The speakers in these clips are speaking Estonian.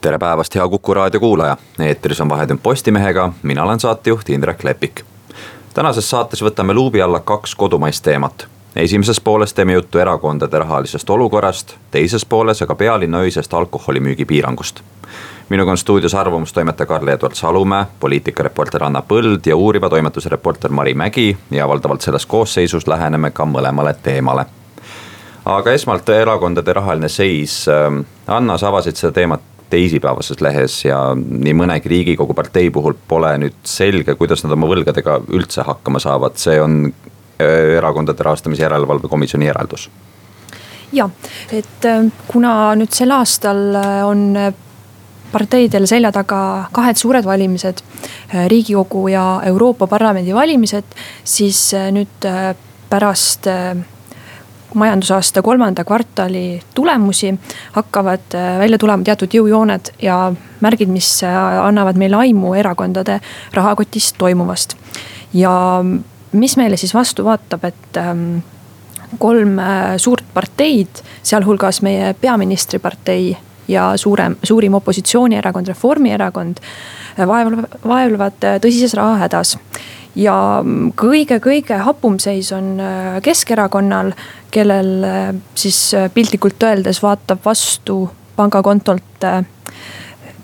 tere päevast, hea Kuku raadio kuulaja, eetris on Vahetund Postimehega, mina olen saatejuht Indrek Lepik. tänases saates võtame luubi alla kaks kodumaist teemat. esimeses pooles teeme juttu erakondade rahalisest olukorrast, teises pooles aga pealinna öisest alkoholimüügi piirangust. minuga on stuudios arvamustoimetaja Karl-Edvard Salumäe, poliitikareporter Anna Põld ja uuriva toimetuse reporter Mari Mägi ja valdavalt selles koosseisus läheneme ka mõlemale teemale aga esmalt erakondade rahaline seis. Anna, sa avasid seda teemat teisipäevases lehes ja nii mõnegi riigikogu partei puhul pole nüüd selge, kuidas nad oma võlgadega üldse hakkama saavad, see on äh, erakondade rahastamise järelevalve komisjoni järeldus. ja, et äh, kuna nüüd sel aastal äh, on parteidel selja taga kahed suured valimised, riigikogu ja Euroopa Parlamendi valimised, siis nüüd pärast majandusaasta kolmanda kvartali tulemusi hakkavad äh, välja tulema teatud jõujooned ja märgid, mis äh, annavad meile aimu erakondade rahakotis toimuvast. ja mis meile siis vastu vaatab, et ähm, kolm äh, suurt parteid, sealhulgas meie peaministripartei ja suurem, suurim opositsioonierakond, Reformierakond, vaevlevad, vaevlevad tõsises rahahädas ja kõige-kõige hapum seis on Keskerakonnal, kellel äh, siis äh, piltlikult öeldes vaatab vastu pangakontolt äh,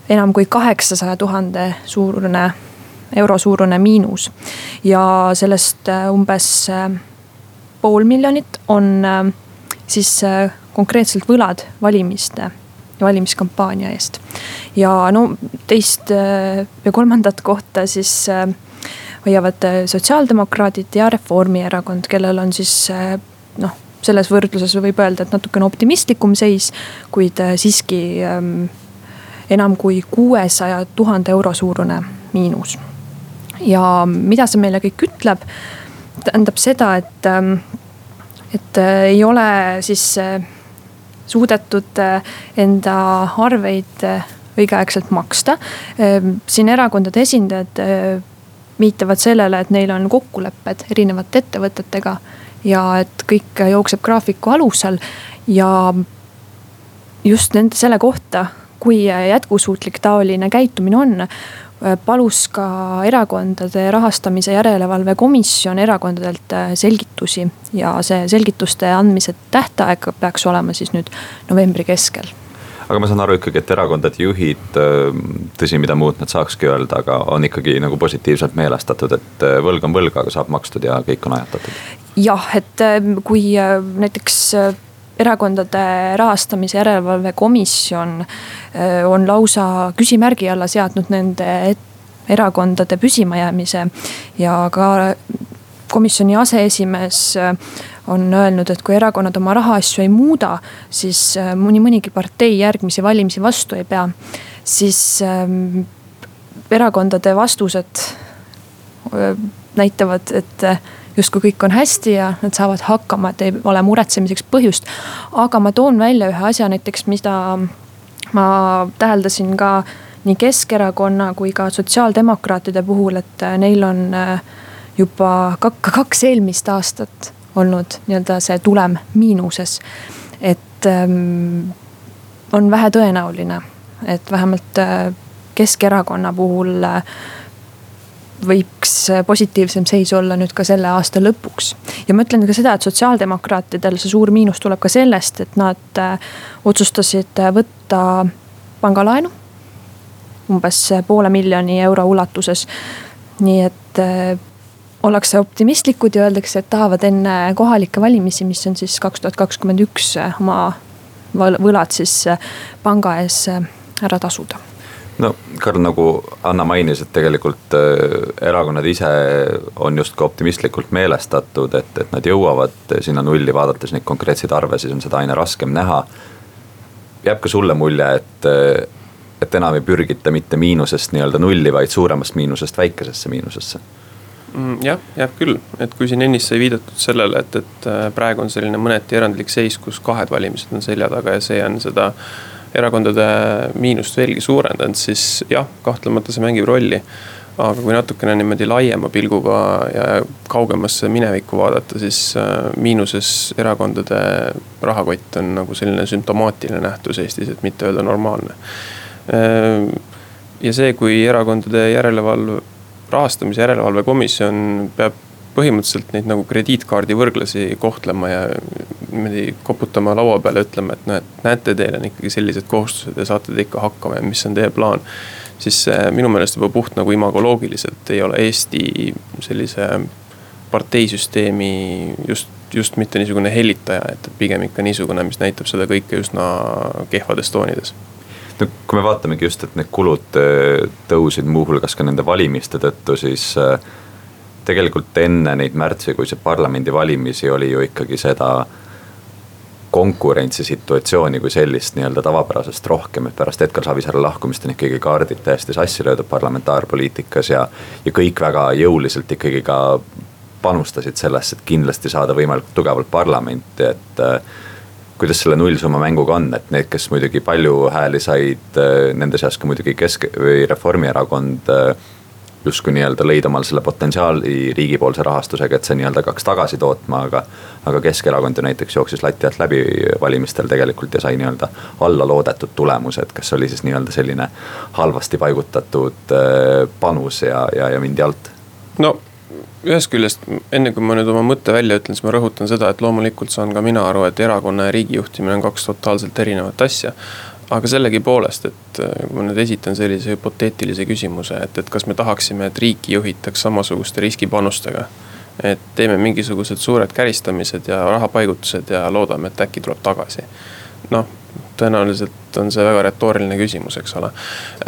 enam kui kaheksasaja tuhande suurune, euro suurune miinus. ja sellest umbes pool miljonit on siis konkreetselt võlad valimiste ja valimiskampaania eest. ja no teist ja kolmandat kohta siis hoiavad sotsiaaldemokraadid ja Reformierakond, kellel on siis noh selles võrdluses võib öelda, et natukene optimistlikum seis, kuid äh, siiski ähm, enam kui kuuesaja tuhande euro suurune miinus. ja mida see meile kõik ütleb, tähendab seda, et, ähm, et äh, ei ole siis äh, suudetud enda arveid õigeaegselt maksta. Ähm, siin erakondade esindajad viitavad sellele, et neil on kokkulepped erinevate ettevõtetega ja et kõik jookseb graafiku alusel ja just nende, selle kohta, kui jätkusuutlik taoline käitumine on palus ka erakondade rahastamise järelevalve komisjon erakondadelt selgitusi ja see selgituste andmise tähtaeg peaks olema siis nüüd novembri keskel aga ma saan aru ikkagi, et erakondade juhid, tõsi, mida muud nad saakski öelda, aga on ikkagi nagu positiivselt meelestatud, et võlg on võlg, aga saab makstud ja kõik on ajatatud jah, et ähm, kui äh, näiteks äh, erakondade rahastamise järelevalve komisjon äh, on lausa küsimärgi alla seadnud nende erakondade püsimajäämise ja ka komisjoni aseesimees on öelnud, et kui erakonnad oma rahaasju ei muuda, siis mõni mõnigi partei järgmisi valimisi vastu ei pea. siis ähm, erakondade vastused näitavad, et justkui kõik on hästi ja nad saavad hakkama, et ei ole muretsemiseks põhjust. aga ma toon välja ühe asja näiteks, mida ma täheldasin ka nii Keskerakonna kui ka sotsiaaldemokraatide puhul, et neil on äh, juba kaks eelmist aastat olnud nii-öelda see tulem miinuses. et ähm, on vähetõenäoline, et vähemalt äh, Keskerakonna puhul äh, võiks positiivsem seis olla nüüd ka selle aasta lõpuks. ja ma ütlen ka seda, et sotsiaaldemokraatidel see suur miinus tuleb ka sellest, et nad äh, otsustasid võtta pangalaenu. umbes poole miljoni euro ulatuses. nii et äh, ollakse optimistlikud ja öeldakse, et tahavad enne kohalikke valimisi, mis on siis kaks tuhat kakskümmend üks, oma võlad siis panga ees ära tasuda no Karl, nagu Anna mainis, et tegelikult erakonnad ise on justkui optimistlikult meelestatud, et, et nad jõuavad sinna nulli, vaadates neid konkreetseid arve, siis on seda aina raskem näha. jääb ka sulle mulje, et, et enam ei pürgita mitte miinusest nii-öelda nulli, vaid suuremast miinusest väikesesse miinusesse jah, jah küll, et kui siin ennist sai viidatud sellele, et, et äh, praegu on selline mõneti erandlik seis, kus kahed valimised on selja taga ja see on seda erakondade miinust veelgi suurendanud, siis jah, kahtlemata see mängib rolli. aga kui natukene niimoodi laiema pilguga ja kaugemasse minevikku vaadata, siis äh, miinuses erakondade rahakott on nagu selline sümptomaatiline nähtus Eestis, et mitte öelda normaalne. Äh, ja see, kui erakondade järelevalve rahastamise järelevalve komisjon peab põhimõtteliselt neid nagu krediitkaardi võrglasi kohtlema ja niimoodi koputama laua peale, ütlema, et noh, et näete, teil on ikkagi sellised kohustused ja saate te ikka hakkama ja mis on teie plaan. siis minu meelest juba puht nagu imagoloogiliselt ei ole Eesti sellise parteisüsteemi just, just mitte niisugune hellitaja, et pigem ikka niisugune, mis näitab seda kõike üsna kehvades toonides no kui me vaatamegi just, et need kulud äh, tõusid muuhulgas ka nende valimiste tõttu, siis äh, tegelikult enne neid märtsikuiseid parlamendivalimisi oli ju ikkagi seda konkurentsisituatsiooni kui sellist nii-öelda tavapärasest rohkem, et pärast Edgar Savisaare lahkumist on ikkagi kaardid täiesti sassi löödud parlamentaarpoliitikas ja. ja kõik väga jõuliselt ikkagi ka panustasid sellesse, et kindlasti saada võimalikult tugevalt parlamenti, et äh, kuidas selle nullsumma mänguga on, et need, kes muidugi palju hääli said, äh, nende seas ka muidugi Kesk- või Reformierakond äh, justkui nii-öelda lõid omal selle potentsiaali riigipoolse rahastusega, et see nii-öelda hakkaks tagasi tootma, aga. aga Keskerakond ju näiteks jooksis lati alt läbi valimistel tegelikult ja sai nii-öelda alla loodetud tulemused, kas oli siis nii-öelda selline halvasti paigutatud äh, panus ja, ja, ja mindi alt? no ühest küljest, enne kui ma nüüd oma mõtte välja ütlen, siis ma rõhutan seda, et loomulikult saan ka mina aru, et erakonna ja riigi juhtimine on kaks totaalselt erinevat asja. aga sellegipoolest, et äh, ma nüüd esitan sellise hüpoteetilise küsimuse, et, et kas me tahaksime, et riiki juhitaks samasuguste riskipanustega. et teeme mingisugused suured käristamised ja rahapaigutused ja loodame, et äkki tuleb tagasi. noh tõenäoliselt on see väga retooriline küsimus, eks ole.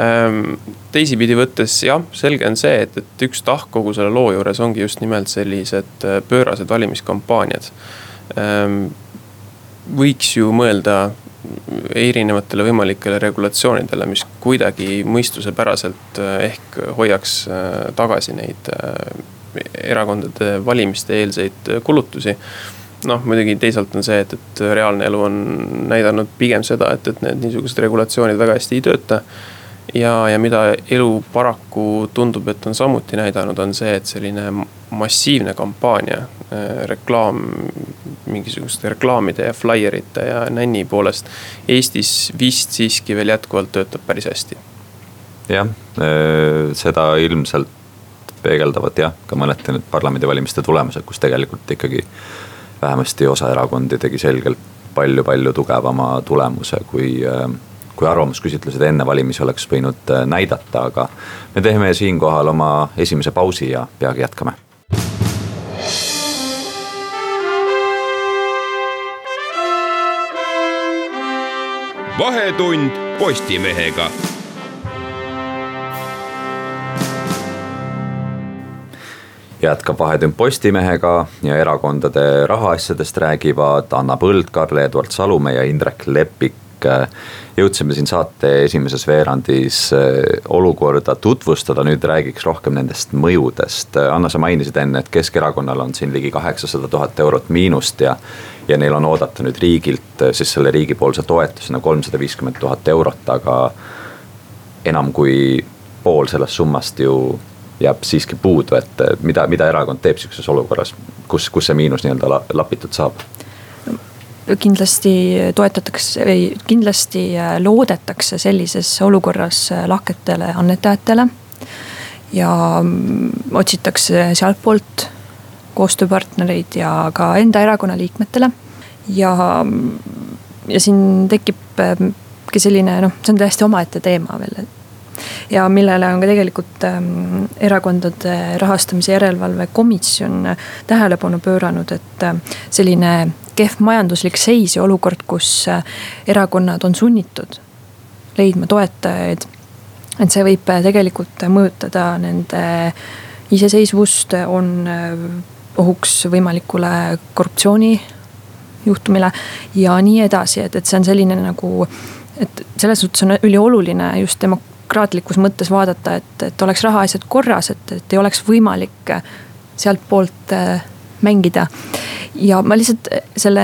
Ehm, teisipidi võttes jah, selge on see, et, et üks tahk kogu selle loo juures ongi just nimelt sellised äh, pöörased valimiskampaaniad. Ehm, võiks ju mõelda erinevatele võimalikele regulatsioonidele, mis kuidagi mõistusepäraselt äh, ehk hoiaks äh, tagasi neid erakondade valimiste eelseid kulutusi noh, muidugi teisalt on see, et, et reaalne elu on näidanud pigem seda, et, et need niisugused regulatsioonid väga hästi ei tööta. ja, ja mida elu paraku tundub, et on samuti näidanud, on see, et selline massiivne kampaania, äh, reklaam, mingisuguste reklaamide ja flaierite ja nänni poolest. Eestis vist siiski veel jätkuvalt töötab päris hästi. jah, äh, seda ilmselt peegeldavad jah, ka mõneti need parlamendivalimiste tulemused, kus tegelikult ikkagi vähemasti osa erakondi tegi selgelt palju-palju tugevama tulemuse, kui, äh, kui arvamusküsitlused enne valimisi oleks võinud äh, näidata, aga me teeme siinkohal oma esimese pausi ja peagi jätkame. vahetund Postimehega jätkab Vahetund Postimehega ja erakondade rahaasjadest räägivad Anna Põld, Karl-Edvard Salumäe ja Indrek Leppik. jõudsime siin saate esimeses veerandis eh, olukorda tutvustada, nüüd räägiks rohkem nendest mõjudest. Anna, sa mainisid enne, et Keskerakonnal on siin ligi kaheksasada tuhat eurot miinust ja. ja neil on oodata nüüd riigilt eh, siis selle riigipoolse toetusena kolmsada viiskümmend tuhat eurot, aga enam kui pool sellest summast ju jääb siiski puudu, et mida, mida erakond teeb sihukeses olukorras, kus, kus see miinus nii-öelda lapitud saab? kindlasti toetatakse või kindlasti äh, loodetakse sellises olukorras äh, lahketele annetajatele. ja mm, otsitakse sealtpoolt koostööpartnereid ja ka enda erakonna liikmetele. ja, mm, ja siin tekib äh, selline noh, see on täiesti omaette teema veel, et ja millele on ka tegelikult ähm, erakondade rahastamise järelevalve komisjon tähelepanu pööranud, et äh, selline kehv majanduslik seis ja olukord, kus äh, erakonnad on sunnitud leidma toetajaid. et see võib äh, tegelikult mõjutada nende iseseisvust, on ohuks võimalikule korruptsioonijuhtumile ja nii edasi, et, et see on selline nagu et selles suhtes on ülioluline just demokraatlikus mõttes vaadata, et, et oleks rahaasjad korras, et, et ei oleks võimalik sealtpoolt mängida. ja ma lihtsalt selle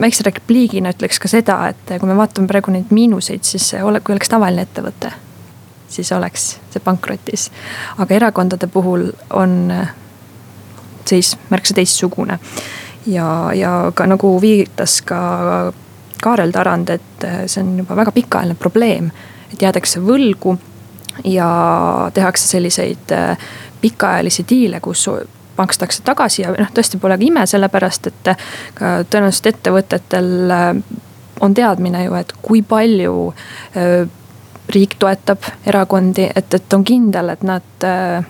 väikse repliigina ütleks ka seda, et kui me vaatame praegu neid miinuseid, siis ole, kui oleks tavaline ettevõte, siis oleks see pankrotis. aga erakondade puhul on seis märksa teistsugune. ja, ja ka nagu viitas ka Kaarel Tarand, et see on juba väga pikaajaline probleem, et jäädakse võlgu ja tehakse selliseid pikaajalisi diile, kus makstakse tagasi ja noh, tõesti pole ka ime, sellepärast et ka tõenäoliselt ettevõtetel äh, on teadmine ju, et kui palju äh, riik toetab erakondi, et, et on kindel, et nad äh,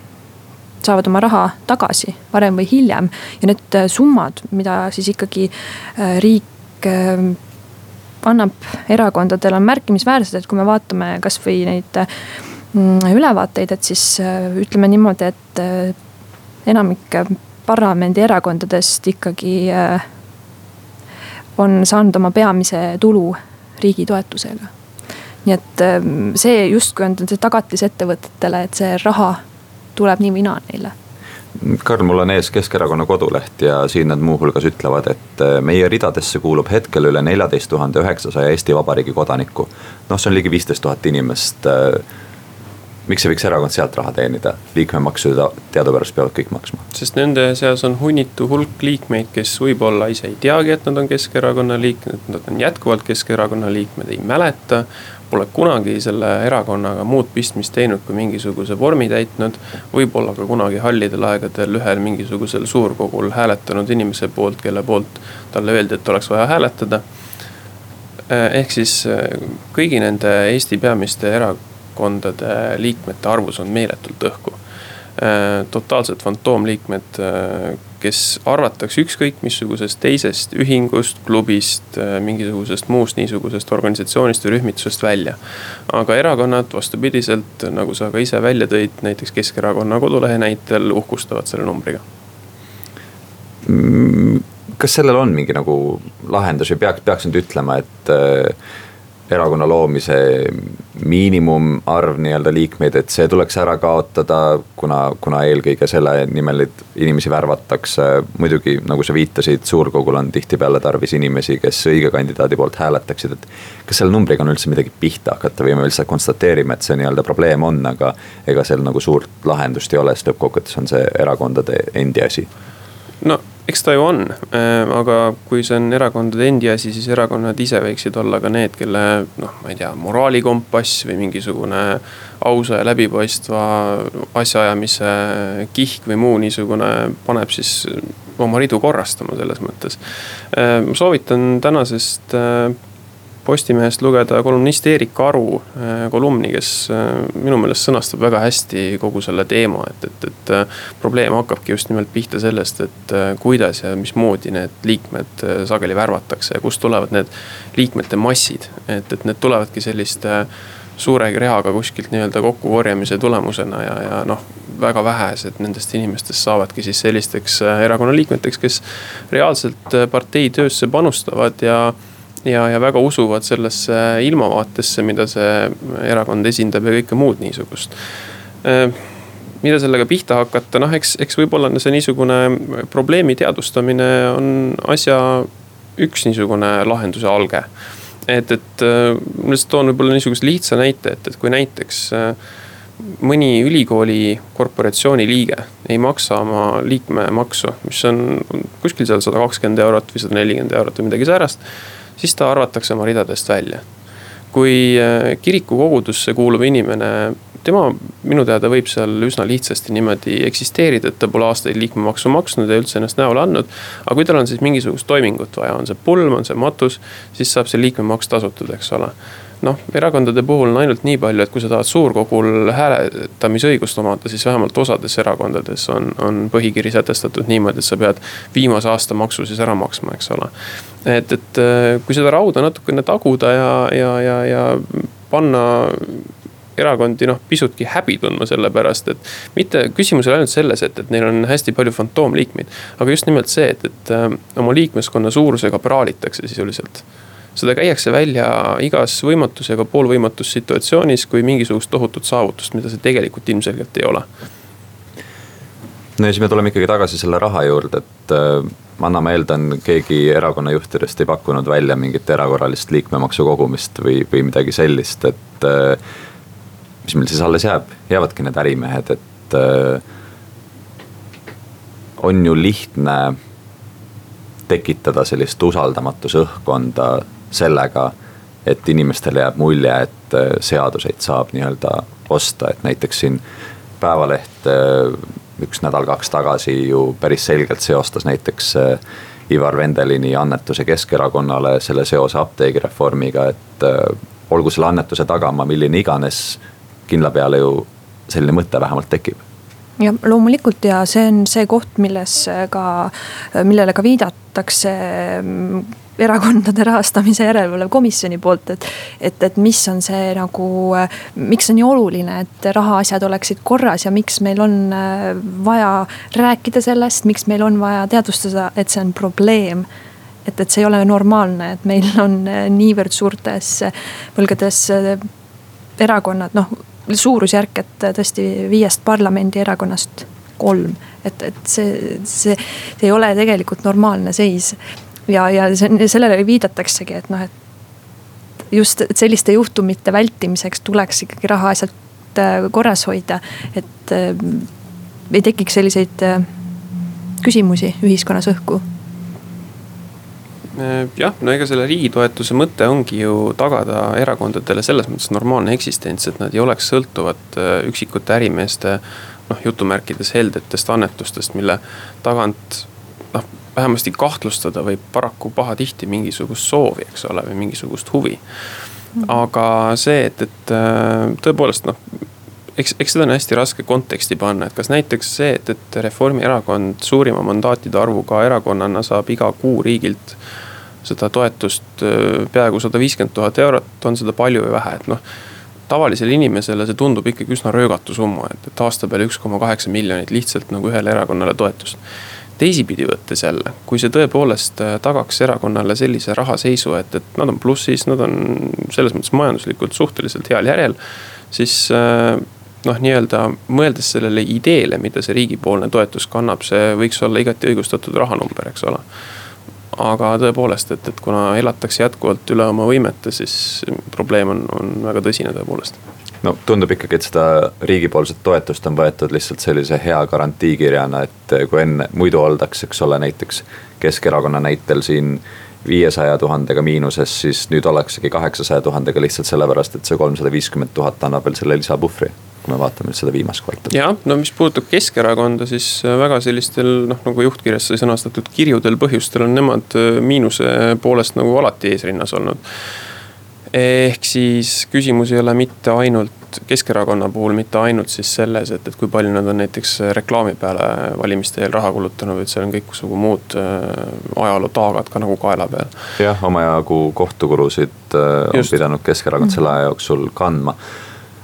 saavad oma raha tagasi varem või hiljem. ja need summad, mida siis ikkagi riik annab erakondadele, on märkimisväärsed, et kui me vaatame kasvõi neid ülevaateid, et siis ütleme niimoodi, et enamik parlamendierakondadest ikkagi äh, on saanud oma peamise tulu riigi toetusega. nii et see justkui on see tagatis ettevõtetele, et see raha tuleb nii või naa neile Karl, mul on ees Keskerakonna koduleht ja siin nad muuhulgas ütlevad, et äh, meie ridadesse kuulub hetkel üle neljateist tuhande üheksasaja Eesti Vabariigi kodanikku. noh, see on ligi viisteist tuhat inimest äh, miks ei võiks erakond sealt raha teenida, liikmemaksu teadupärast peavad kõik maksma. sest nende seas on hunnitu hulk liikmeid, kes võib-olla ise ei teagi, et nad on Keskerakonna liikmed, nad on jätkuvalt Keskerakonna liikmed, ei mäleta. Pole kunagi selle erakonnaga muud pistmist teinud, kui mingisuguse vormi täitnud. võib-olla ka kunagi hallidel aegadel ühel mingisugusel suurkogul hääletanud inimese poolt, kelle poolt talle öeldi, et oleks vaja hääletada. ehk siis kõigi nende Eesti peamiste erakondade liikmete arvus on meeletult õhku. Äh, totaalsed fantoomliikmed, äh, kes arvatakse ükskõik missugusest teisest ühingust, klubist, äh, mingisugusest muust niisugusest organisatsioonist või rühmitusest välja. aga erakonnad vastupidiselt, nagu sa ka ise välja tõid, näiteks Keskerakonna kodulehe näitel, uhkustavad selle numbriga mm, kas sellel on mingi nagu lahendus või peaks, peaks nüüd ütlema, et erakonna loomise miinimumarv nii-öelda liikmeid, et see tuleks ära kaotada, kuna, kuna eelkõige selle nimel neid inimesi värvatakse. muidugi, nagu sa viitasid, suurkogul on tihtipeale tarvis inimesi, kes õige kandidaadi poolt hääletaksid, et. kas selle numbriga on üldse midagi pihta hakata või me lihtsalt konstateerime, et see nii-öelda probleem on, aga ega seal nagu suurt lahendust ei ole, sest lõppkokkuvõttes on see erakondade endi asi no eks ta ju on, äh, aga kui see on erakondade endi asi, siis erakonnad ise võiksid olla ka need, kelle noh, ma ei tea, moraalikompass või mingisugune ausa ja läbipaistva asjaajamise kihk või muu niisugune paneb siis oma ridu korrastama selles mõttes. Äh, ma soovitan tänasest äh, Postimehest lugeda kolumnist Erik Aru äh, kolumni, kes äh, minu meelest sõnastab väga hästi kogu selle teema, et, et, et äh, probleem hakkabki just nimelt pihta sellest, et kuidas ja mismoodi need liikmed sageli värvatakse ja kust tulevad need liikmete massid. et, et need tulevadki selliste suure reaga kuskilt nii-öelda kokkukorjamise tulemusena ja, ja noh, väga vähesed nendest inimestest saavadki siis sellisteks erakonna liikmeteks, kes reaalselt partei töösse panustavad ja ja, ja väga usuvad sellesse ilmavaatesse, mida see erakond esindab ja kõike muud niisugust äh, mida sellega pihta hakata, noh, eks, eks võib-olla see niisugune probleemi teadvustamine on asja üks niisugune lahenduse alge. et, et äh, ma lihtsalt toon võib-olla niisuguse lihtsa näite, et, et kui näiteks äh, mõni ülikooli korporatsiooni liige ei maksa oma liikmemaksu, mis on kuskil seal sada kakskümmend eurot või sada nelikümmend eurot või midagi säärast siis ta arvatakse oma ridadest välja. kui äh, kiriku kogudusse kuuluv inimene, tema minu teada võib seal üsna lihtsasti niimoodi eksisteerida, et ta pole aastaid liikmemaksu maksnud ja üldse ennast näole andnud. aga kui tal on siis mingisugust toimingut vaja, on see pulm, on see matus, siis saab see liikmemaks tasutud, eks ole noh, erakondade puhul on ainult nii palju, et kui sa tahad suurkogul hääletamisõigust omada, siis vähemalt osades erakondades on, on põhikiri sätestatud niimoodi, et sa pead viimase aasta maksu siis ära maksma, eks ole. et, et äh, kui seda rauda natukene taguda ja, ja, ja, ja panna erakondi noh, pisutki häbi tundma selle pärast, et mitte küsimus ei ole ainult selles, et, et neil on hästi palju fantoomliikmeid. aga just nimelt see, et, et äh, oma liikmeskonna suurusega praalitakse sisuliselt seda käiakse välja igas võimatus ka poolvõimatus situatsioonis kui mingisugust tohutut saavutust, mida see tegelikult ilmselgelt ei ole. no ja siis me tuleme ikkagi tagasi selle raha juurde, et äh, Anna, ma eeldan, keegi erakonna juhtidest ei pakkunud välja mingit erakorralist liikmemaksu kogumist või, või midagi sellist, et äh, mis meil siis alles jääb, jäävadki need ärimehed, et äh, on ju lihtne tekitada sellist usaldamatuse õhkkonda sellega, et inimestele jääb mulje, et äh, seaduseid saab nii-öelda osta, et näiteks siin Päevaleht äh, üks nädal-kaks tagasi ju päris selgelt seostas näiteks äh, Ivar Vendelini annetuse Keskerakonnale selle seose apteegireformiga, et olgu selle annetuse tagamaa milline iganes, kindla peale ju selline mõte vähemalt tekib. Jah, loomulikult ja see on see koht, milles ka, millele ka viidatakse mm, erakondade rahastamise järelevalve komisjoni poolt, et. et, et mis on see nagu, miks on nii oluline, et rahaasjad oleksid korras ja miks meil on äh, vaja rääkida sellest, miks meil on vaja teadvustada, et see on probleem et, et see ei ole normaalne, et meil on äh, niivõrd suurtes võlgades äh, erakonnad, noh suurusjärk, et tõesti viiest parlamendierakonnast kolm. et, et see, see, see ei ole tegelikult normaalne seis. Ja, ja sellele viidataksegi, et noh, et just selliste juhtumite vältimiseks tuleks ikkagi rahaasjad äh, korras hoida, et äh, ei tekiks selliseid äh, küsimusi ühiskonnas õhku. Äh, jah, no ega selle riigi toetuse mõte ongi ju tagada erakondadele selles mõttes normaalne eksistents, et nad ei oleks sõltuvad äh, üksikute ärimeeste noh, jutumärkides heldetest annetustest, mille tagant vähemasti kahtlustada võib paraku pahatihti mingisugust soovi, eks ole, või mingisugust huvi. aga see, et, et äh, tõepoolest noh, eks, eks seda on hästi raske konteksti panna, et kas näiteks see, et, et Reformierakond suurima mandaatide arvuga erakonnana saab iga kuu riigilt seda toetust äh, peaaegu sada viiskümmend tuhat eurot, on seda palju või vähe, et noh. tavalisele inimesele see tundub ikkagi üsna röögatu summa, et, et aasta peale üks koma kaheksa miljonit lihtsalt nagu ühele erakonnale toetust. Teisipidi võttes jälle, kui see tõepoolest äh, tagaks erakonnale sellise rahaseisu, et, et nad on plussis, nad on selles mõttes majanduslikult suhteliselt heal järjel, siis äh, noh, nii-öelda mõeldes sellele ideele, mida see riigipoolne toetus kannab, see võiks olla igati õigustatud rahanumber, eks ole. Aga tõepoolest, et, et kuna elatakse jätkuvalt üle oma võimete, siis probleem on, on väga tõsine tõepoolest no tundub ikkagi, et seda riigipoolset toetust on võetud lihtsalt sellise hea garantiikirjana, et kui enne, muidu oldakse, eks ole, näiteks Keskerakonna näitel siin viiesaja tuhandega miinuses, siis nüüd ollaksegi kaheksasaja tuhandega lihtsalt sellepärast, et see kolmsada viiskümmend tuhat annab veel selle lisapuhvri kui me vaatame seda viimast kvartalit. jah, no mis puudutab Keskerakonda, siis väga sellistel noh, nagu juhtkirjas sai sõnastatud kirjudel põhjustel on nemad miinuse poolest nagu alati eesrinnas olnud. Ehk siis küsimus ei ole mitte ainult Keskerakonna puhul mitte ainult siis selles, et, et kui palju nad on näiteks reklaami peale valimiste eel raha kulutanud, vaid seal on kõiksugu muud äh, ajaloo taagad ka nagu kaela peal. jah, omajagu kohtukulusid äh, on Just. pidanud Keskerakond selle aja jooksul kandma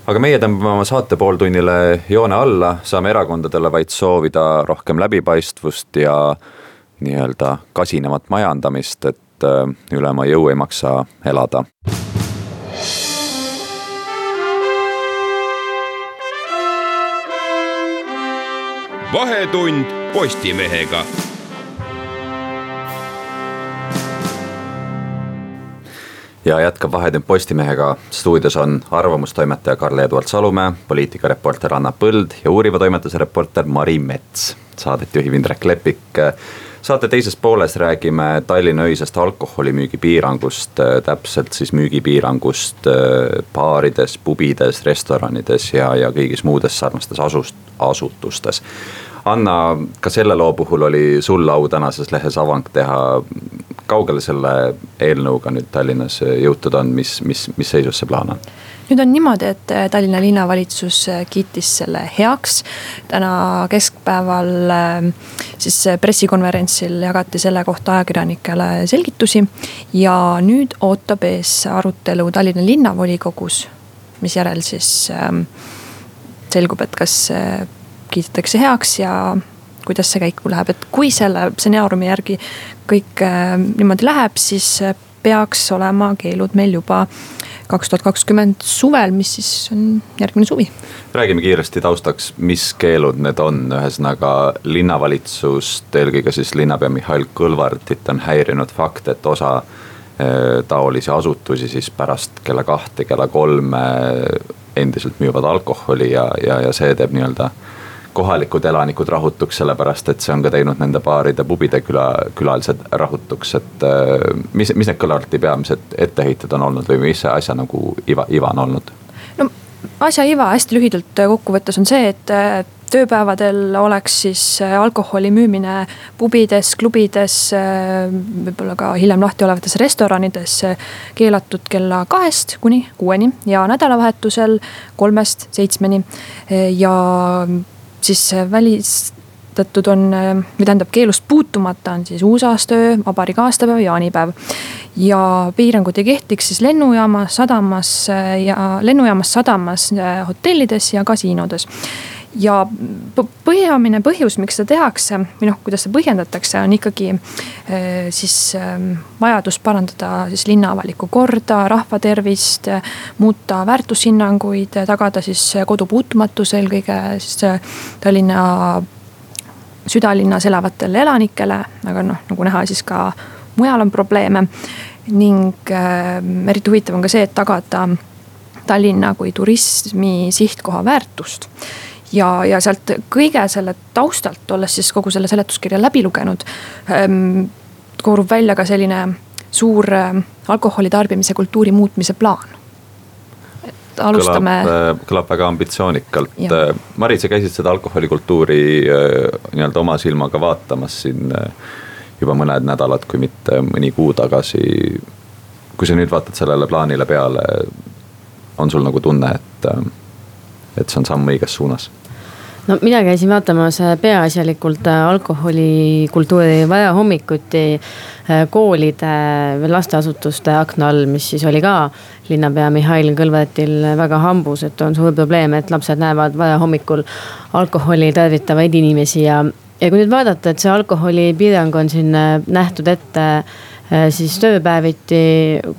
aga meie tõmbame oma saate pooltunnile joone alla, saame erakondadele vaid soovida rohkem läbipaistvust ja nii-öelda kasinemat majandamist, et äh, üle oma jõu ei maksa elada. Vahetund Postimehega ja jätkab Vahetund Postimehega. stuudios on arvamustoimetaja Karl-Eduard Salumäe, poliitikareporter Anna Põld ja uuriva toimetuse reporter Mari Mets. Saadet juhib Indrek Lepik. Saate teises pooles räägime Tallinna öisest alkoholimüügi piirangust, täpselt siis müügipiirangust äh, baarides, pubides, restoranides ja, ja kõigis muudes sarnastes asust, asutustes Anna, ka selle loo puhul oli sul au tänases lehes avang teha. kaugele selle eelnõuga nüüd Tallinnas jõutud on, mis, mis, mis seisus see plaan on? Nüüd on niimoodi, et Tallinna linnavalitsus kiitis selle heaks. täna keskpäeval siis pressikonverentsil jagati selle kohta ajakirjanikele selgitusi. ja nüüd ootab ees arutelu Tallinna linnavolikogus, misjärel siis selgub, et kas kiidetakse heaks ja kuidas see käiku läheb, et kui selle stsenaariumi järgi kõik niimoodi läheb, siis peaks olema keelud meil juba kaks tuhat kakskümmend suvel, mis siis on järgmine suvi. räägime kiiresti taustaks, mis keelud need on, ühesõnaga linnavalitsust, eelkõige siis linnapea Mihhail Kõlvartit on häirinud fakt, et osa eh, taolisi asutusi siis pärast kella kahte, kella kolme endiselt müüvad alkoholi ja, ja, ja see teeb nii-öelda kohalikud elanikud rahutuks, sellepärast et see on ka teinud nende baaride, pubide küla, külalised rahutuks, et äh, mis, mis need Kõlarti peamised etteheited on olnud või mis see asja nagu iva, iva on olnud? no asja iva hästi lühidalt kokkuvõttes on see, et äh, tööpäevadel oleks siis äh, alkoholi müümine pubides, klubides, võib-olla ka hiljem lahti olevates restoranides keelatud kella kahest kuni kuueni ja nädalavahetusel kolmest seitsmeni ja siis välistatud on, või tähendab keelust puutumata on siis uusaastaöö, vabariigi aastapäev, jaanipäev. ja piirangud ei kehtiks siis lennujaamas, sadamas ja lennujaamas, sadamas, hotellides ja kasiinodes ja peamine põhjus, miks seda tehakse või noh, kuidas seda põhjendatakse, on ikkagi äh, siis ähm, vajadus parandada siis linna avalikku korda, rahva tervist. muuta väärtushinnanguid, tagada siis kodu puutumatus eelkõige siis äh, Tallinna südalinnas elavatele elanikele, aga noh, nagu näha, siis ka mujal on probleeme. ning äh, eriti huvitav on ka see, et tagada Tallinna kui turismi sihtkoha väärtust ja, ja sealt kõige selle taustalt, olles siis kogu selle seletuskirja läbi lugenud ähm,, koorub välja ka selline suur äh, alkoholi tarbimise kultuuri muutmise plaan alustame. kõlab, kõlab väga ambitsioonikalt. Äh, Mari, sa käisid seda alkoholikultuuri äh, nii-öelda oma silmaga vaatamas siin äh, juba mõned nädalad, kui mitte mõni kuu tagasi. kui sa nüüd vaatad sellele plaanile peale, on sul nagu tunne, et, et see on samm õiges suunas? no mina käisin vaatamas äh, peaasjalikult äh, alkoholikultuuri vajahommikuti äh, koolide või lasteasutuste akna all, mis siis oli ka linnapea Mihhail Kõlvartil väga hambus, et on suur probleem, et lapsed näevad vajahommikul alkoholi tarvitavaid inimesi ja ja kui nüüd vaadata, et see alkoholipiirang on siin nähtud ette siis tööpäeviti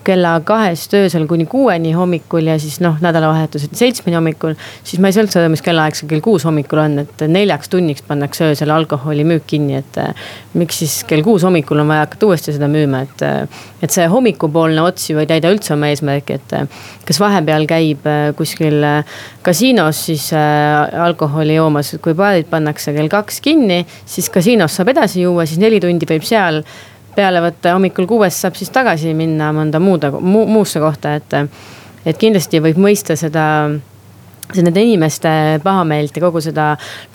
kella kahest öösel kuni kuueni hommikul ja siis noh, nädalavahetuseti seitsmeni hommikul. siis ma ei saa üldse aru, mis kellaaeg see kell kuus hommikul on, et neljaks tunniks pannakse öösel alkoholimüük kinni, et. Äh, miks siis kell kuus hommikul on vaja hakata uuesti seda müüma, et, äh, et see hommikupoolne ots ju ei täida üldse oma eesmärki, et. kas vahepeal käib kuskil kasiinos siis alkoholi joomas, kui baarid pannakse kell kaks kinni, siis kasiinos saab edasi juua, siis neli tundi võib seal peale võtta, hommikul kuuest saab siis tagasi minna mõnda muude mu,, muusse kohta, et. et kindlasti võib mõista seda see nende inimeste pahameelt ja kogu seda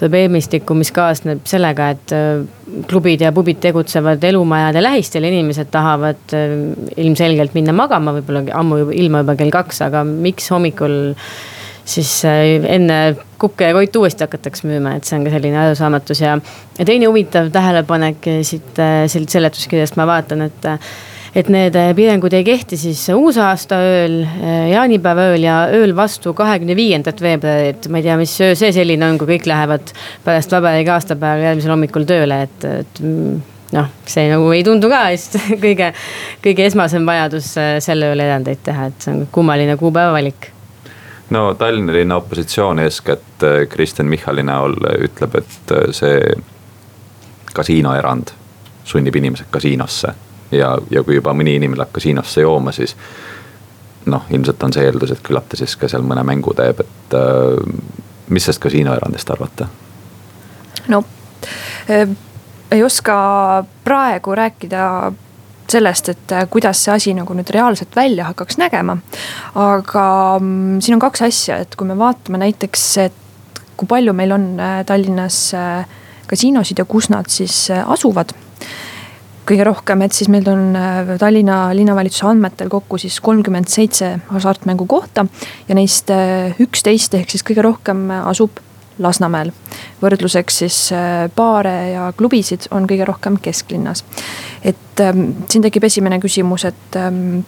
probleemistikku, mis kaasneb sellega, et äh, klubid ja pubid tegutsevad elumajade lähistel, inimesed tahavad äh, ilmselgelt minna magama, võib-olla ammu ilma juba kell kaks, aga miks hommikul siis äh, enne kukke ja koitu uuesti hakatakse müüma, et see on ka selline arusaamatus ja. ja teine huvitav tähelepanek siit siit seletuskirjast ma vaatan, et et need piirangud ei kehti siis uusaasta ööl, jaanipäeva ööl ja ööl vastu kahekümne viiendat veebruarit. ma ei tea, mis öö see selline on, kui kõik lähevad pärast vabariigi aastapäeva järgmisel hommikul tööle, et, et noh, see nagu ei tundu ka vist kõige, kõige esmasem vajadus selle ööl erandeid teha, et see on kummaline kuupäeva valik no Tallinna linna opositsioon, eeskätt äh, Kristen Michali näol ütleb, et äh, see kasiinoerand sunnib inimesed kasiinosse. ja, ja kui juba mõni inimene läheb kasiinosse jooma, siis noh, ilmselt on see eeldus, et küllap ta siis ka seal mõne mängu teeb, et äh, mis sellest kasiinoerandist arvate? no äh, ei oska praegu rääkida sellest, et äh, kuidas see asi nagu nüüd reaalselt välja hakkaks nägema. aga mm, siin on kaks asja, et kui me vaatame näiteks, et kui palju meil on äh, Tallinnas äh, kasiinosid ja kus nad siis asuvad kõige rohkem, et siis meil on Tallinna linnavalitsuse andmetel kokku siis kolmkümmend seitse hasartmängukohta ja neist üksteist ehk siis kõige rohkem asub Lasnamäel. võrdluseks siis äh, baare ja klubisid on kõige rohkem kesklinnas. et ähm, siin tekib esimene küsimus, et ähm,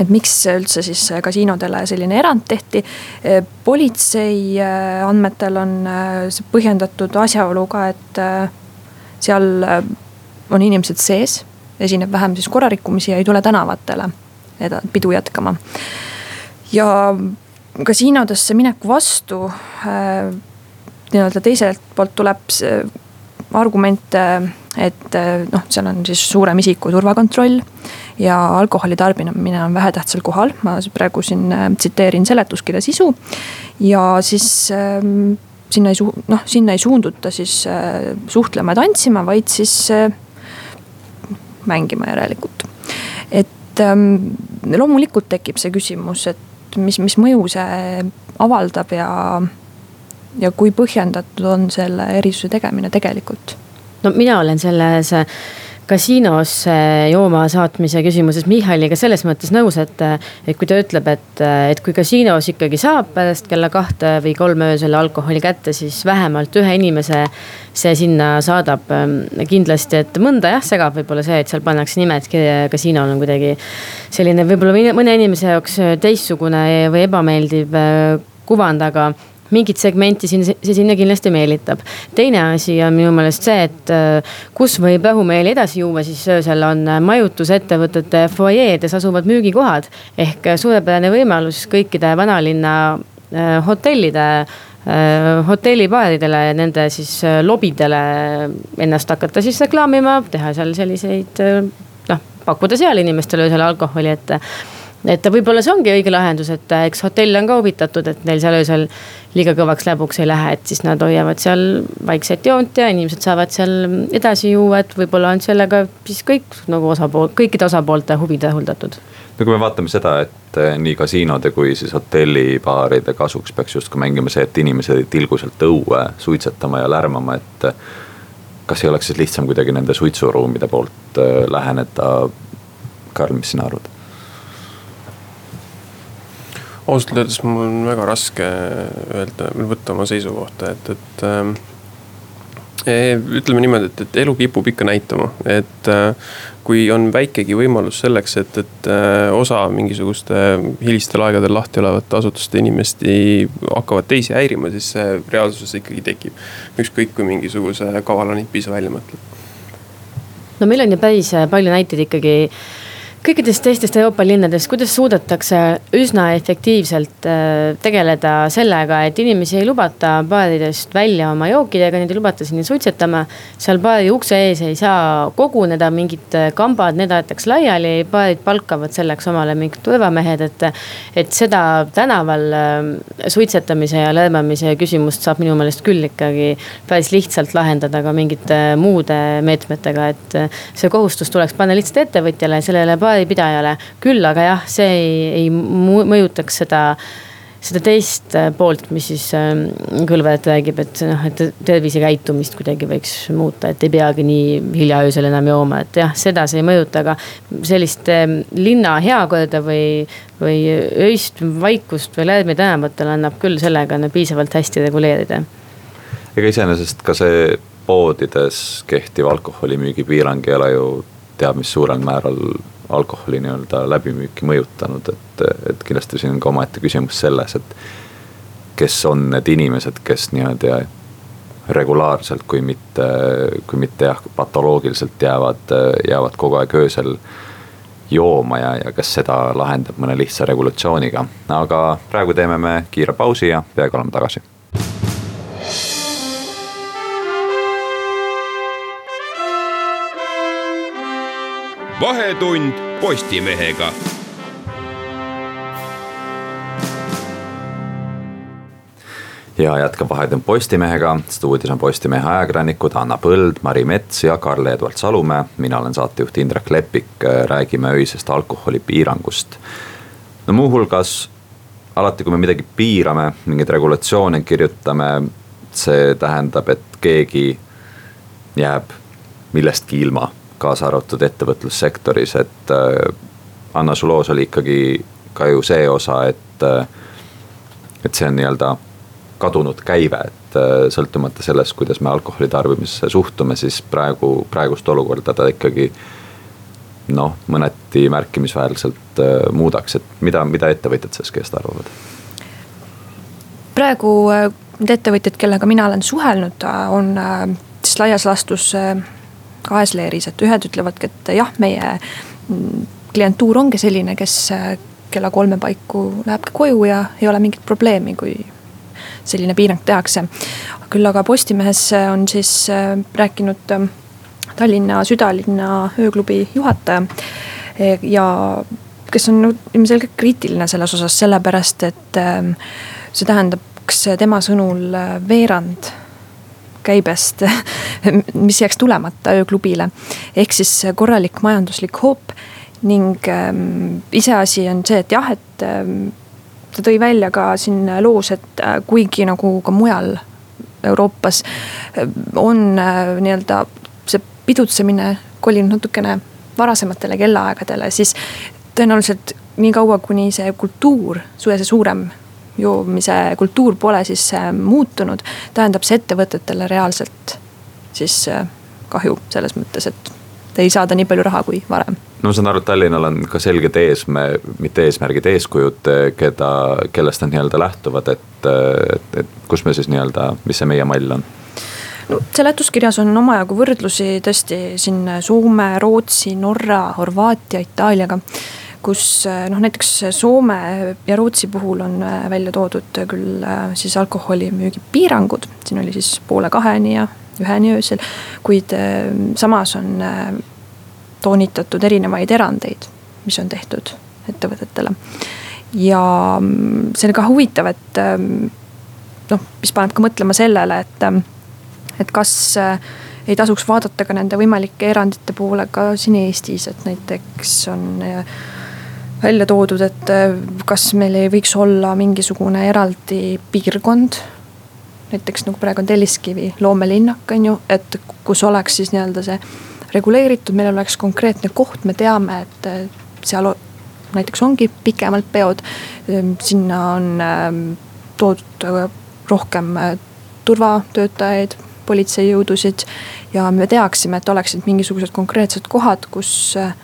et miks üldse siis kasiinodele selline erand tehti. Äh, politsei äh, andmetel on see põhjendatud asjaoluga, et seal on inimesed sees esineb vähem siis korrarikkumisi ja ei tule tänavatele pidu jätkama. ja kasiinodesse mineku vastu äh, nii-öelda teiselt poolt tuleb argument, et noh, seal on siis suurem isiku turvakontroll ja alkoholi tarbimine on vähetähtsal kohal, ma praegu siin äh, tsiteerin seletuskirja sisu. ja siis ähm, sinna ei su-, noh, sinna ei suunduta siis äh, suhtlema ja tantsima, vaid siis äh, mängima järelikult. et ähm, loomulikult tekib see küsimus, et mis, mis mõju see avaldab ja, ja kui põhjendatud on selle erisuse tegemine tegelikult? no mina olen selles kasiinosse jooma saatmise küsimuses Michaliga selles mõttes nõus, et, et kui ta ütleb, et, et kui kasiinos ikkagi saab pärast kella kahte või kolme öösel alkoholi kätte, siis vähemalt ühe inimese see sinna saadab. kindlasti, et mõnda jah, segab võib-olla see, et seal pannakse nimed kasiinol on kuidagi selline võib-olla mõne inimese jaoks teistsugune või ebameeldiv kuvand, aga mingit segmenti siin, see sinna kindlasti meelitab. teine asi on minu meelest see, et äh, kus võib rahumeeli edasi juua, siis öösel on äh, majutusettevõtete fuajeedes asuvad müügikohad. ehk äh, suurepärane võimalus kõikide vanalinna hotellide hotellibaaridele ja nende siis lobidele ennast hakata siis reklaamima, teha seal selliseid noh, pakkuda seal inimestele öösel alkoholi, et et võib-olla see ongi õige lahendus, et äh, eks hotell on ka huvitatud, et neil seal öösel liiga kõvaks läbuks ei lähe, et siis nad hoiavad seal vaikset joont ja inimesed saavad seal edasi juua, et võib-olla on sellega siis kõik nagu osapool, kõikide osapoolte huvid rahuldatud. no kui me vaatame seda, et äh, nii kasiinode kui siis hotellibaaride kasuks peaks justkui mängima see, et inimesed ei tilgu sealt õue suitsetama ja lärmama, et. Äh, kas ei oleks siis lihtsam kuidagi nende suitsuruumide poolt läheneda? Karl, mis sina arvad? Ausalt öeldes mul on väga raske öelda, võtta oma seisukohta, et, et ähm, e,. ütleme niimoodi, et, et elu kipub ikka näitama, et äh, kui on väikegi võimalus selleks, et, et äh, osa mingisuguste hilistel aegadel lahti olevate asutuste inimesti hakkavad teisi häirima, siis see reaalsuses ikkagi tekib. ükskõik kui mingisuguse kavala nipi sa välja mõtled. no meil on ju päris palju näiteid ikkagi kõikides teistes Euroopa linnades, kuidas suudetakse üsna efektiivselt äh, tegeleda sellega, et inimesi ei lubata baaridest välja oma jookidega, neid ei lubata sinna suitsetama. seal baari ukse ees ei saa koguneda, mingid äh, kambad, need aetakse laiali, baarid palkavad selleks omale mingid turvamehed, et. et seda tänaval äh, suitsetamise ja lärmamise küsimust saab minu meelest küll ikkagi päris lihtsalt lahendada ka mingite muude meetmetega, et see kohustus tuleks panna lihtsalt ettevõtjale, sellele paadipidajale. küll aga jah, see ei, ei mõjutaks seda seda teist äh, poolt, mis siis äh, kõlvajat räägib, et noh, et tervisekäitumist kuidagi võiks muuta, et ei peagi nii hilja öösel enam jooma, et jah, seda see ei mõjuta, aga sellist äh, linna heakorda või, või öist vaikust või lärmi tänavatel annab küll sellega piisavalt hästi reguleerida. ega iseenesest ka see poodides kehtiv alkoholimüügi piirang ei ole ju teab mis suurel määral alkoholi nii-öelda läbimüüki mõjutanud, et, et kindlasti siin on ka omaette küsimus selles, et. kes on need inimesed, kes niimoodi regulaarselt, kui mitte, kui mitte jah, patoloogiliselt jäävad, jäävad kogu aeg öösel jooma ja, ja kas seda lahendab mõne lihtsa regulatsiooniga. aga praegu teeme me kiire pausi ja peagi oleme tagasi vahetund Postimehega. ja jätkab Vahetund Postimehega, stuudios on Postimehe ajakirjanikud Anna Põld, Mari Mets ja Karl-Edvard Salumäe. mina olen saatejuht Indrek Leppik, räägime öisest alkoholipiirangust. no muuhulgas alati, kui me midagi piirame, mingeid regulatsioone kirjutame, see tähendab, et keegi jääb millestki ilma kaasa arvatud ettevõtlussektoris, et äh, Anna, su loos oli ikkagi ka ju see osa, et, äh, et see on nii-öelda kadunud käive, et äh, sõltumata sellest, kuidas me alkoholi tarbimisse suhtume, siis praegu, praegust olukorda ta ikkagi noh, mõneti märkimisväärselt muudaks, et mida, mida ettevõtjad sellest kõigest arvavad? praegu need ettevõtjad, kellega mina olen suhelnud, on siis laias laastus kahes leeris, et ühed ütlevadki, et jah, meie mm, klientuur ongi selline, kes kella kolme paiku lähebki koju ja ei ole mingit probleemi, kui selline piirang tehakse. küll aga Postimehes on siis äh, rääkinud äh, Tallinna südalinna ööklubi juhataja e, ja kes on ilmselgelt kriitiline selles osas, sellepärast et äh, see tähendaks tema sõnul veerand käibest, mis jääks tulemata ööklubile. ehk siis korralik majanduslik hoop ning ähm, iseasi on see, et jah, et ähm, ta tõi välja ka siin loos, et äh, kuigi nagu ka mujal Euroopas äh, on äh, nii-öelda see pidutsemine kolinud natukene varasematele kellaaegadele, siis tõenäoliselt nii kaua, kuni see kultuur, see suurem joomise kultuur pole siis muutunud, tähendab see ettevõtetele reaalselt siis kahju selles mõttes, et ei saada nii palju raha kui varem no ma saan aru, et Tallinnal on ka selged eesme-, mitte eesmärgid, eeskujud, keda, kellest nad nii-öelda lähtuvad, et, et, et kus me siis nii-öelda, mis see meie mall on? no seletuskirjas on omajagu võrdlusi tõesti siin Soome, Rootsi, Norra, Horvaatia, Itaaliaga kus noh, näiteks Soome ja Rootsi puhul on välja toodud küll siis alkoholimüügi piirangud, siin oli siis poole kaheni ja üheni öösel. kuid samas on toonitatud erinevaid erandeid, mis on tehtud ettevõtetele. ja mm, see on ka huvitav, et noh, mis paneb ka mõtlema sellele, et, et kas ei tasuks vaadata ka nende võimalike erandite poole ka siin Eestis, et näiteks on välja toodud, et äh, kas meil ei võiks olla mingisugune eraldi piirkond. näiteks nagu praegu on Telliskivi loomelinnak on ju, et kus oleks siis nii-öelda see reguleeritud, meil oleks konkreetne koht, me teame, et seal näiteks ongi pikemalt peod. Ehm, sinna on ehm, toodud äh, rohkem äh, turvatöötajaid, politseijõudusid ja me teaksime, et oleksid mingisugused konkreetsed kohad, kus, äh,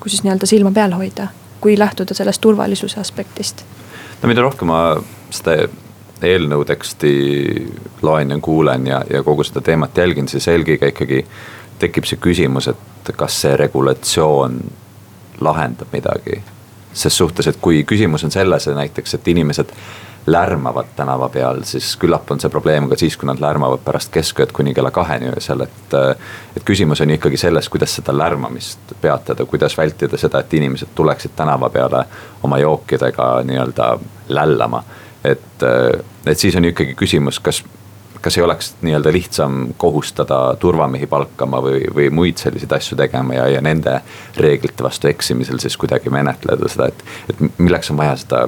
kus siis nii-öelda silma peal hoida, kui lähtuda sellest turvalisuse aspektist. no mida rohkem ma seda eelnõu teksti loen ja kuulen ja, ja kogu seda teemat jälgin, siis eelkõige ikkagi tekib see küsimus, et kas see regulatsioon lahendab midagi. ses suhtes, et kui küsimus on selles näiteks, et inimesed lärmavad tänava peal, siis küllap on see probleem ka siis, kui nad lärmavad pärast keskööd kuni kella kaheni öösel, et. et küsimus on ikkagi selles, kuidas seda lärmamist peatada, kuidas vältida seda, et inimesed tuleksid tänava peale oma jookidega nii-öelda lällama. et, et siis on ikkagi küsimus, kas kas ei oleks nii-öelda lihtsam kohustada turvamehi palkama või, või muid selliseid asju tegema ja, ja nende reeglite vastu eksimisel siis kuidagi menetleda seda, et, et milleks on vaja seda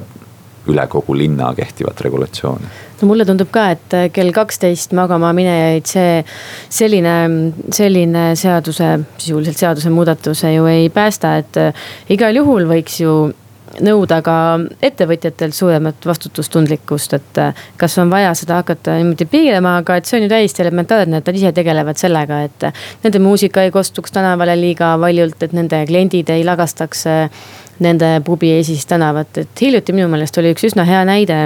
üle kogu linna kehtivat regulatsiooni? no mulle tundub ka, et kell kaksteist magama minejaid see selline, selline seaduse, sisuliselt seadusemuudatuse ju ei päästa, et igal juhul võiks ju nõuda ka ettevõtjatelt suuremat vastutustundlikkust, et äh, kas on vaja seda hakata niimoodi piirama, aga et see on ju täiesti elementaarne, et nad ise tegelevad sellega, et äh, nende muusika ei kostuks tänavale liiga valjult, et nende kliendid ei lagastaks äh, nende pubi ees tänavat, et hiljuti minu meelest oli üks üsna hea näide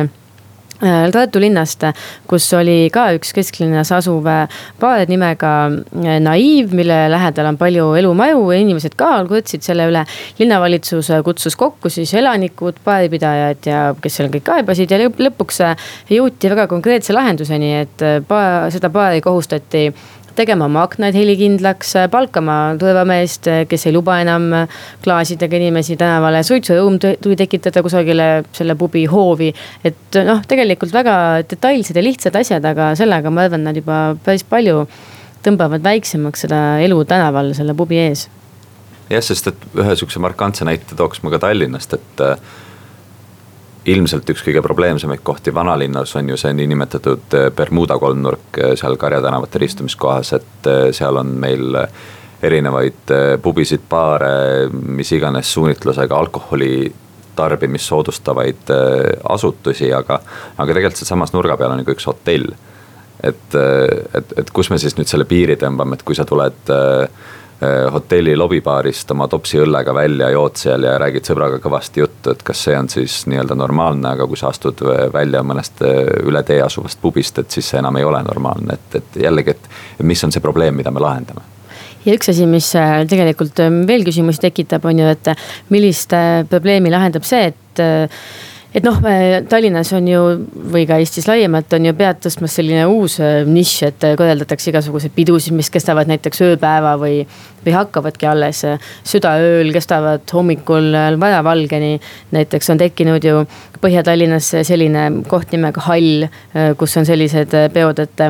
Äh, Tartu linnast, kus oli ka üks kesklinnas asuv baar äh, nimega äh, Naiiv, mille lähedal on palju elumaju ja inimesed ka kurtsid selle üle. linnavalitsus kutsus kokku siis elanikud, baaripidajad ja kes seal kõik kaebasid ja lõpuks jõuti väga konkreetse lahenduseni, et baar, seda baari kohustati tegema oma aknaid helikindlaks, palkama turvameest, kes ei luba enam klaasidega inimesi tänavale, suitsurõum tuli tekitada kusagile selle pubi hoovi. et noh, tegelikult väga detailsed ja lihtsad asjad, aga sellega ma arvan, nad juba päris palju tõmbavad väiksemaks seda elu tänaval selle pubi ees. jah, sest et ühe sihukese markantse näite tooks ma ka Tallinnast, et ilmselt üks kõige probleemsemaid kohti vanalinnas on ju see niinimetatud äh, Bermuda kolmnurk äh, seal Karja tänavate ristumiskohas, et äh, seal on meil erinevaid pubisid, baare, mis iganes suunitlusega alkoholi tarbimist soodustavaid asutusi, aga, aga tegelikult sealsamas nurga peal on ka üks hotell. et, et, et kus me siis nüüd selle piiri tõmbame, et kui sa tuled äh, Eh, hotelli lobibaarist oma topsi õllega välja, jood seal ja räägid sõbraga kõvasti juttu, et kas see on siis nii-öelda normaalne, aga kui sa astud välja mõnest eh, üle tee asuvast pubist, et siis see enam ei ole normaalne, et, et jällegi, et mis on see probleem, mida me lahendame? Ja üks asi, mis tegelikult veel küsimusi tekitab, on ju, et millist probleemi lahendab see, et et noh, Tallinnas on ju või ka Eestis laiemalt on ju pead tõstmas selline uus nišš, et korraldatakse igasuguseid pidusid, mis kestavad näiteks ööpäeva või või hakkavadki alles südaööl, kestavad hommikul vajavalgeni. näiteks on tekkinud ju Põhja-Tallinnas selline koht nimega Hall, kus on sellised peod, et,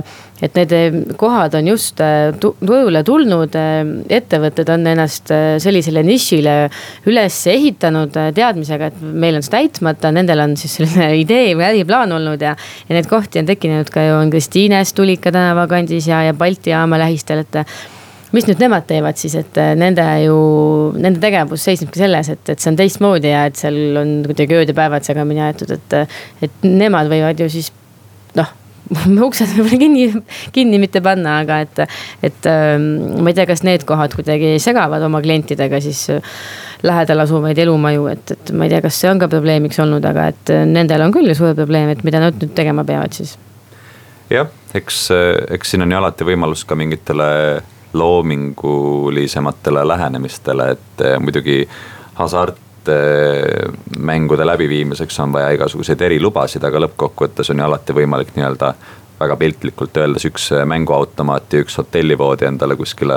et need kohad on just turule tulnud. ettevõtted on ennast sellisele nišile üles ehitanud teadmisega, et meil on see täitmata, nendel on siis selline idee või äriplaan olnud ja. ja neid kohti on tekkinud ka ju on Kristiines Tulika tänava kandis ja, ja Balti jaama lähistel, et mis nüüd nemad teevad siis, et nende ju, nende tegevus seisnebki selles, et, et see on teistmoodi ja et seal on kuidagi ööd ja päevad segamini aetud, et. et nemad võivad ju siis uksed võib-olla kinni, kinni mitte panna, aga et, et ähm, ma ei tea, kas need kohad kuidagi segavad oma klientidega siis äh, lähedal asuvaid elumaju, et, et ma ei tea, kas see on ka probleemiks olnud, aga et äh, nendel on küll suur probleem, et mida nad nüüd tegema peavad siis. jah, eks, eks siin on ju alati võimalus ka mingitele loomingulisematele lähenemistele, et eh, muidugi hasartmängude läbiviimiseks on vaja igasuguseid erilubasid, aga lõppkokkuvõttes on ju alati võimalik nii-öelda väga piltlikult öeldes üks mänguautomaat ja üks hotellivoodi endale kuskile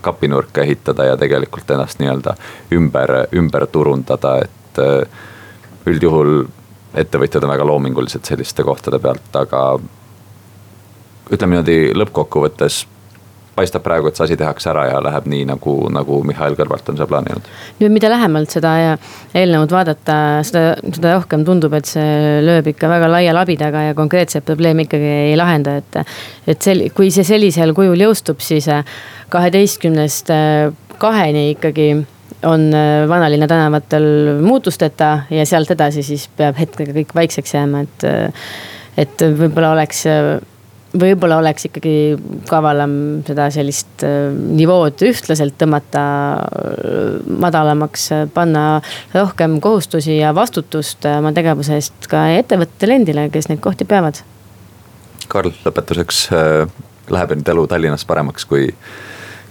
kapinurka ehitada ja tegelikult ennast nii-öelda ümber, ümber turundada, et eh, üldjuhul ettevõtjad on väga loomingulised selliste kohtade pealt, aga ütleme niimoodi lõppkokkuvõttes paistab praegu, et see asi tehakse ära ja läheb nii, nagu, nagu Mihhail Kõlvart on seda plaaninud. nüüd, mida lähemalt seda eelnõud vaadata, seda, seda rohkem tundub, et see lööb ikka väga laia labidaga ja konkreetset probleemi ikkagi ei lahenda, et. et sel-, kui see sellisel kujul jõustub, siis kaheteistkümnest kaheni ikkagi on vanalinna tänavatel muutusteta ja sealt edasi siis peab hetkega kõik vaikseks jääma, et. et võib-olla oleks võib-olla oleks ikkagi kavalam seda sellist äh, nivood ühtlaselt tõmmata äh, madalamaks, panna rohkem kohustusi ja vastutust äh, oma tegevuse eest ka ettevõtetele endile, kes neid kohti peavad. Karl, lõpetuseks, läheb nüüd elu Tallinnas paremaks, kui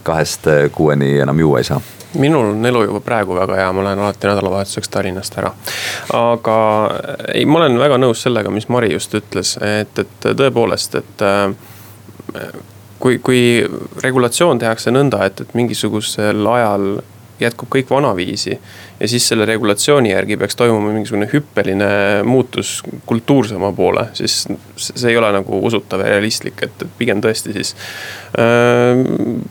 kahest kuueni enam juua ei saa? minul on elu juba praegu väga hea, ma lähen alati nädalavahetuseks Tallinnast ära. aga ei, ma olen väga nõus sellega, mis Mari just ütles, et, et tõepoolest, et äh, kui, kui regulatsioon tehakse nõnda, et, et mingisugusel ajal jätkub kõik vanaviisi. ja siis selle regulatsiooni järgi peaks toimuma mingisugune hüppeline muutus kultuursema poole, siis see ei ole nagu usutav ja realistlik, et, pigem tõesti siis äh,.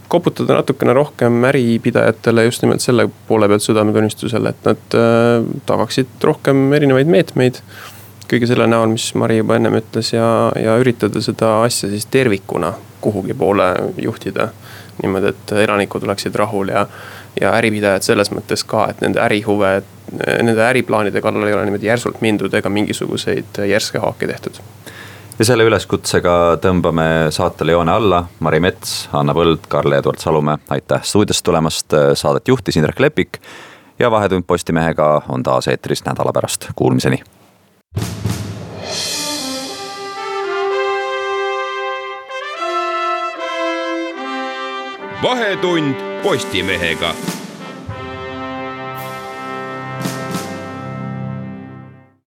koputada natukene rohkem äripidajatele just nimelt selle poole pealt südametunnistusele, et nad äh, tagaksid rohkem erinevaid meetmeid kõige selle näol, mis Mari juba ennem ütles ja, ja üritada seda asja siis tervikuna kuhugi poole juhtida. niimoodi, et elanikud oleksid rahul ja ja äripidajad selles mõttes ka, et nende ärihuve, nende äriplaanide kallal ei ole niimoodi järsult mindud ega mingisuguseid järske haake tehtud ja selle üleskutsega tõmbame saatele joone alla. Mari Mets, Anna Põld, Karl-Edvard Salumäe, aitäh stuudiosse tulemast, saadet juhtis Indrek Lepik. ja Vahetund Postimehega on taas eetris nädala pärast, kuulmiseni. Vahetund Postimehega